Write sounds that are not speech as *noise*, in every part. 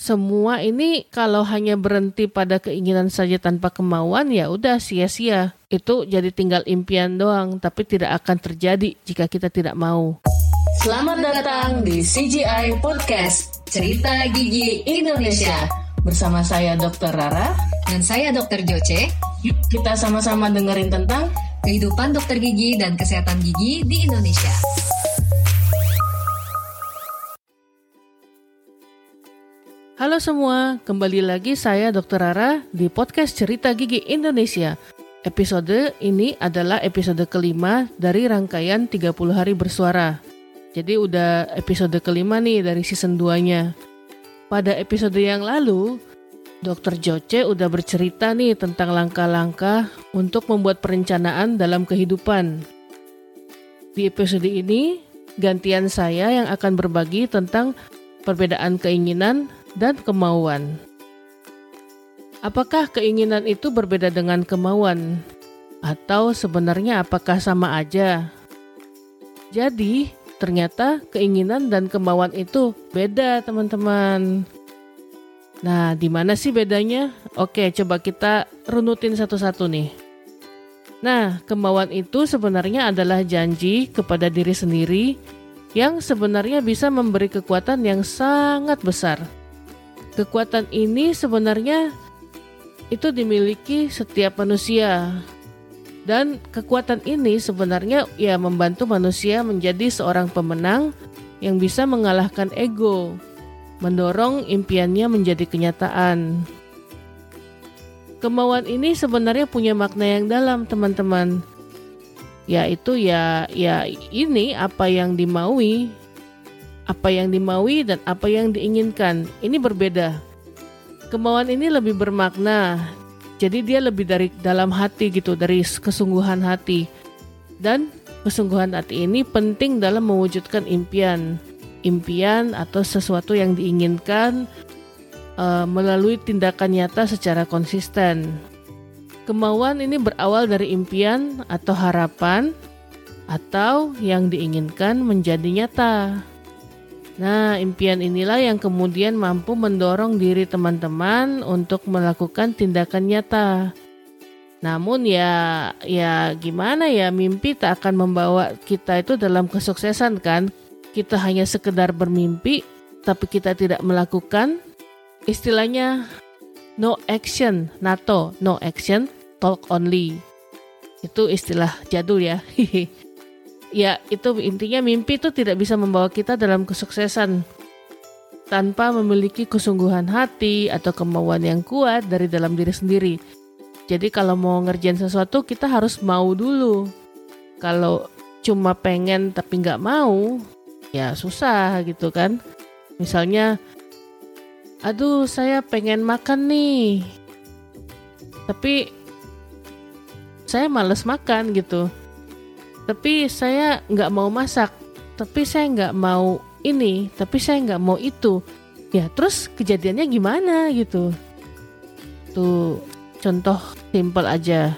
semua ini kalau hanya berhenti pada keinginan saja tanpa kemauan ya udah sia-sia. Itu jadi tinggal impian doang, tapi tidak akan terjadi jika kita tidak mau. Selamat datang di CGI Podcast, Cerita Gigi Indonesia. Bersama saya Dr. Rara dan saya Dr. Joce. Yuk kita sama-sama dengerin tentang kehidupan dokter gigi dan kesehatan gigi di Indonesia. Halo semua, kembali lagi saya Dr. Rara di podcast Cerita Gigi Indonesia. Episode ini adalah episode kelima dari rangkaian 30 hari bersuara. Jadi udah episode kelima nih dari season 2-nya. Pada episode yang lalu, Dr. Joce udah bercerita nih tentang langkah-langkah untuk membuat perencanaan dalam kehidupan. Di episode ini, gantian saya yang akan berbagi tentang perbedaan keinginan dan kemauan. Apakah keinginan itu berbeda dengan kemauan, atau sebenarnya apakah sama aja? Jadi, ternyata keinginan dan kemauan itu beda, teman-teman. Nah, di mana sih bedanya? Oke, coba kita runutin satu-satu nih. Nah, kemauan itu sebenarnya adalah janji kepada diri sendiri yang sebenarnya bisa memberi kekuatan yang sangat besar Kekuatan ini sebenarnya itu dimiliki setiap manusia. Dan kekuatan ini sebenarnya ya membantu manusia menjadi seorang pemenang yang bisa mengalahkan ego, mendorong impiannya menjadi kenyataan. Kemauan ini sebenarnya punya makna yang dalam, teman-teman. Yaitu ya ya ini apa yang dimaui apa yang dimaui dan apa yang diinginkan. Ini berbeda. Kemauan ini lebih bermakna. Jadi dia lebih dari dalam hati gitu, dari kesungguhan hati. Dan kesungguhan hati ini penting dalam mewujudkan impian. Impian atau sesuatu yang diinginkan uh, melalui tindakan nyata secara konsisten. Kemauan ini berawal dari impian atau harapan atau yang diinginkan menjadi nyata. Nah, impian inilah yang kemudian mampu mendorong diri teman-teman untuk melakukan tindakan nyata. Namun ya ya gimana ya mimpi tak akan membawa kita itu dalam kesuksesan kan? Kita hanya sekedar bermimpi tapi kita tidak melakukan. Istilahnya no action, NATO, no action, talk only. Itu istilah jadul ya. *laughs* ya itu intinya mimpi itu tidak bisa membawa kita dalam kesuksesan tanpa memiliki kesungguhan hati atau kemauan yang kuat dari dalam diri sendiri. Jadi kalau mau ngerjain sesuatu kita harus mau dulu. Kalau cuma pengen tapi nggak mau, ya susah gitu kan. Misalnya, aduh saya pengen makan nih, tapi saya males makan gitu tapi saya nggak mau masak. Tapi saya nggak mau ini. Tapi saya nggak mau itu. Ya terus kejadiannya gimana gitu? Tuh contoh simple aja.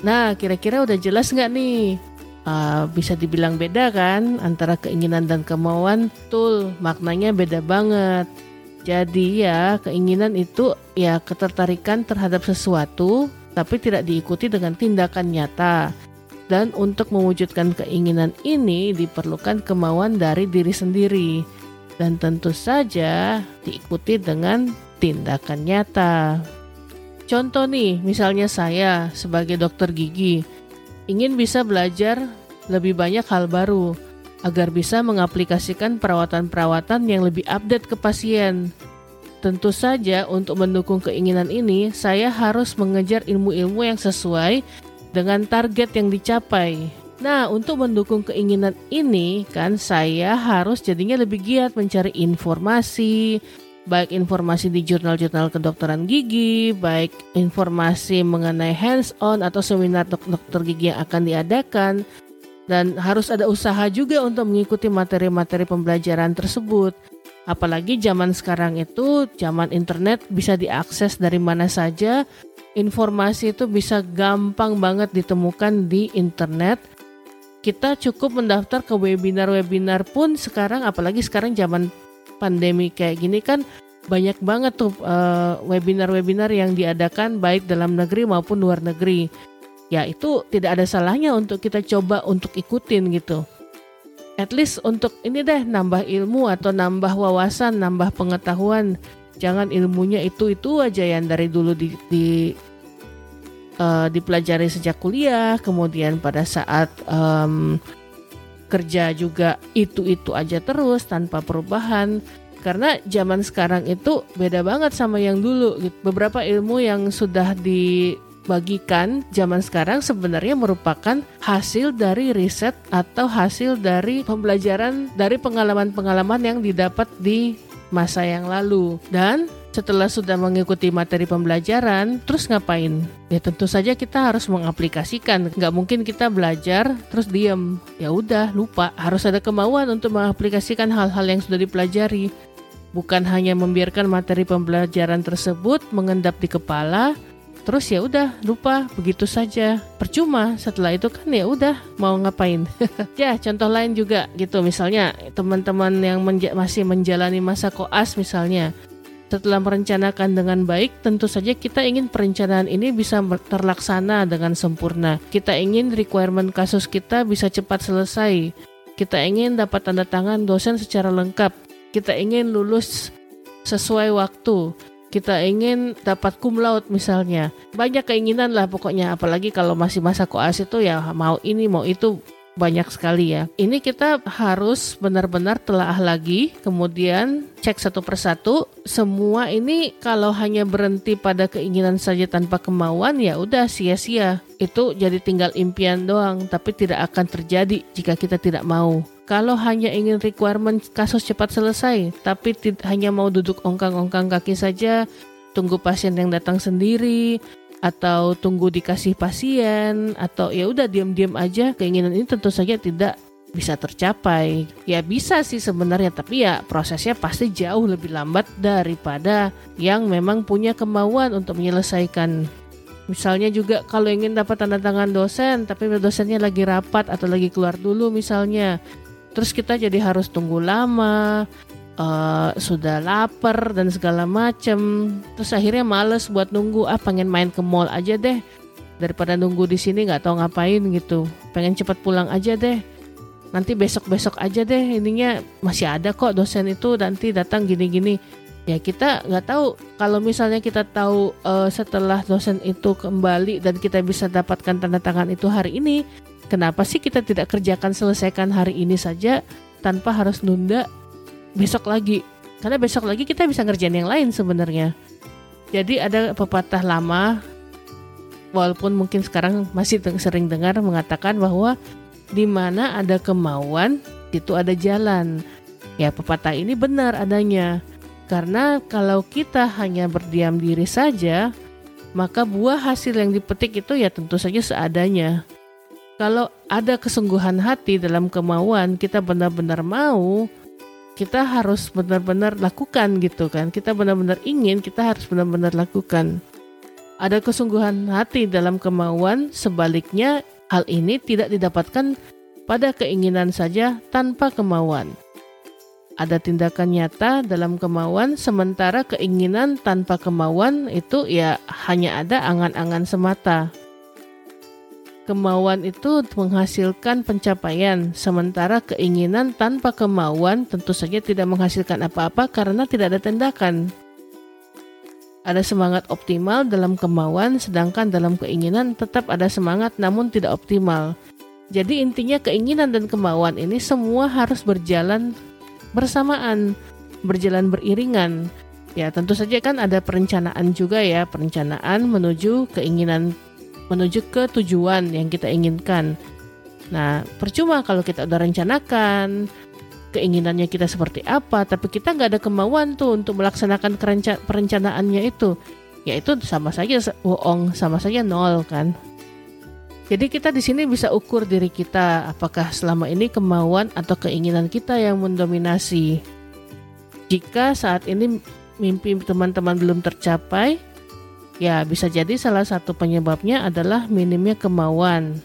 Nah kira-kira udah jelas nggak nih? Uh, bisa dibilang beda kan antara keinginan dan kemauan? Tuh maknanya beda banget. Jadi ya keinginan itu ya ketertarikan terhadap sesuatu tapi tidak diikuti dengan tindakan nyata dan untuk mewujudkan keinginan ini diperlukan kemauan dari diri sendiri dan tentu saja diikuti dengan tindakan nyata. Contoh nih, misalnya saya sebagai dokter gigi ingin bisa belajar lebih banyak hal baru agar bisa mengaplikasikan perawatan-perawatan yang lebih update ke pasien. Tentu saja untuk mendukung keinginan ini, saya harus mengejar ilmu-ilmu yang sesuai dengan target yang dicapai. Nah, untuk mendukung keinginan ini kan saya harus jadinya lebih giat mencari informasi, baik informasi di jurnal-jurnal kedokteran gigi, baik informasi mengenai hands-on atau seminar dok dokter gigi yang akan diadakan, dan harus ada usaha juga untuk mengikuti materi-materi pembelajaran tersebut. Apalagi zaman sekarang itu, zaman internet bisa diakses dari mana saja informasi itu bisa gampang banget ditemukan di internet. Kita cukup mendaftar ke webinar-webinar pun sekarang apalagi sekarang zaman pandemi kayak gini kan banyak banget tuh uh, webinar-webinar yang diadakan baik dalam negeri maupun luar negeri. Ya itu tidak ada salahnya untuk kita coba untuk ikutin gitu. At least untuk ini deh nambah ilmu atau nambah wawasan, nambah pengetahuan. Jangan ilmunya itu-itu aja yang dari dulu di, di uh, dipelajari sejak kuliah, kemudian pada saat um, kerja juga itu-itu aja terus tanpa perubahan. Karena zaman sekarang itu beda banget sama yang dulu. Beberapa ilmu yang sudah dibagikan zaman sekarang sebenarnya merupakan hasil dari riset atau hasil dari pembelajaran dari pengalaman-pengalaman yang didapat di masa yang lalu. Dan setelah sudah mengikuti materi pembelajaran, terus ngapain? Ya tentu saja kita harus mengaplikasikan. Nggak mungkin kita belajar terus diem. Ya udah lupa. Harus ada kemauan untuk mengaplikasikan hal-hal yang sudah dipelajari. Bukan hanya membiarkan materi pembelajaran tersebut mengendap di kepala, terus ya udah lupa begitu saja percuma setelah itu kan ya udah mau ngapain *laughs* ya contoh lain juga gitu misalnya teman-teman yang menja masih menjalani masa koas misalnya setelah merencanakan dengan baik, tentu saja kita ingin perencanaan ini bisa terlaksana dengan sempurna. Kita ingin requirement kasus kita bisa cepat selesai. Kita ingin dapat tanda tangan dosen secara lengkap. Kita ingin lulus sesuai waktu. Kita ingin dapat cum laude misalnya. Banyak keinginan lah pokoknya apalagi kalau masih masa koas itu ya mau ini mau itu banyak sekali ya. Ini kita harus benar-benar telah lagi, kemudian cek satu persatu. Semua ini kalau hanya berhenti pada keinginan saja tanpa kemauan ya udah sia-sia. Itu jadi tinggal impian doang, tapi tidak akan terjadi jika kita tidak mau. Kalau hanya ingin requirement kasus cepat selesai, tapi hanya mau duduk ongkang-ongkang kaki saja, tunggu pasien yang datang sendiri, atau tunggu dikasih pasien atau ya udah diam-diam aja keinginan ini tentu saja tidak bisa tercapai. Ya bisa sih sebenarnya tapi ya prosesnya pasti jauh lebih lambat daripada yang memang punya kemauan untuk menyelesaikan. Misalnya juga kalau ingin dapat tanda tangan dosen tapi dosennya lagi rapat atau lagi keluar dulu misalnya. Terus kita jadi harus tunggu lama, uh, sudah lapar dan segala macem. Terus akhirnya males buat nunggu ah pengen main ke mall aja deh. Daripada nunggu di sini nggak tahu ngapain gitu. Pengen cepat pulang aja deh. Nanti besok besok aja deh. Ininya masih ada kok dosen itu nanti datang gini-gini. Ya kita nggak tahu. Kalau misalnya kita tahu uh, setelah dosen itu kembali dan kita bisa dapatkan tanda tangan itu hari ini kenapa sih kita tidak kerjakan selesaikan hari ini saja tanpa harus nunda besok lagi? Karena besok lagi kita bisa ngerjain yang lain sebenarnya. Jadi ada pepatah lama walaupun mungkin sekarang masih sering dengar mengatakan bahwa di mana ada kemauan itu ada jalan. Ya pepatah ini benar adanya. Karena kalau kita hanya berdiam diri saja maka buah hasil yang dipetik itu ya tentu saja seadanya kalau ada kesungguhan hati dalam kemauan kita benar-benar mau kita harus benar-benar lakukan gitu kan. Kita benar-benar ingin, kita harus benar-benar lakukan. Ada kesungguhan hati dalam kemauan, sebaliknya hal ini tidak didapatkan pada keinginan saja tanpa kemauan. Ada tindakan nyata dalam kemauan, sementara keinginan tanpa kemauan itu ya hanya ada angan-angan semata. Kemauan itu menghasilkan pencapaian, sementara keinginan tanpa kemauan tentu saja tidak menghasilkan apa-apa karena tidak ada tindakan. Ada semangat optimal dalam kemauan, sedangkan dalam keinginan tetap ada semangat namun tidak optimal. Jadi intinya keinginan dan kemauan ini semua harus berjalan bersamaan, berjalan beriringan. Ya, tentu saja kan ada perencanaan juga ya, perencanaan menuju keinginan menuju ke tujuan yang kita inginkan. Nah, percuma kalau kita udah rencanakan keinginannya kita seperti apa, tapi kita nggak ada kemauan tuh untuk melaksanakan perencanaannya itu, ya itu sama saja bohong, sama saja nol kan. Jadi kita di sini bisa ukur diri kita apakah selama ini kemauan atau keinginan kita yang mendominasi. Jika saat ini mimpi teman-teman belum tercapai, Ya, bisa jadi salah satu penyebabnya adalah minimnya kemauan,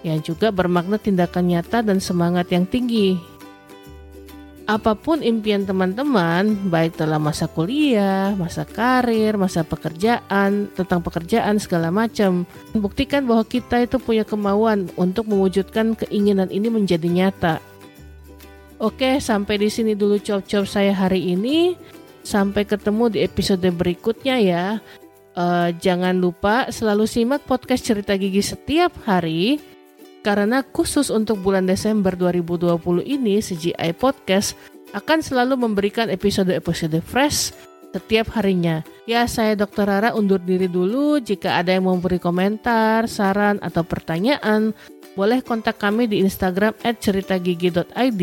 yang juga bermakna tindakan nyata dan semangat yang tinggi. apa pun impian teman-teman, baik dalam masa kuliah, masa karir, masa pekerjaan, tentang pekerjaan segala macam, buktikan bahwa kita itu punya kemauan untuk mewujudkan keinginan ini menjadi nyata. Oke, sampai di sini dulu cop-cop saya hari ini. Sampai ketemu di episode berikutnya ya. Uh, jangan lupa selalu simak podcast cerita gigi setiap hari karena khusus untuk bulan Desember 2020 ini CGI Podcast akan selalu memberikan episode-episode fresh setiap harinya. Ya, saya Dr. Rara undur diri dulu. Jika ada yang mau beri komentar, saran, atau pertanyaan, boleh kontak kami di Instagram @ceritagigi.id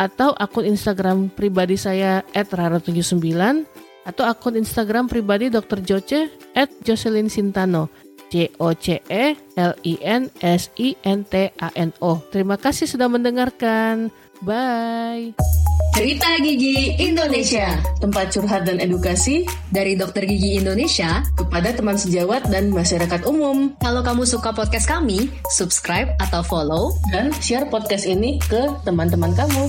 atau akun Instagram pribadi saya @rara79 atau akun Instagram pribadi Dr. Joce at Jocelyn Sintano. J O C E L I N S I N T A N O. Terima kasih sudah mendengarkan. Bye. Cerita Gigi Indonesia, tempat curhat dan edukasi dari Dokter Gigi Indonesia kepada teman sejawat dan masyarakat umum. Kalau kamu suka podcast kami, subscribe atau follow dan share podcast ini ke teman-teman kamu.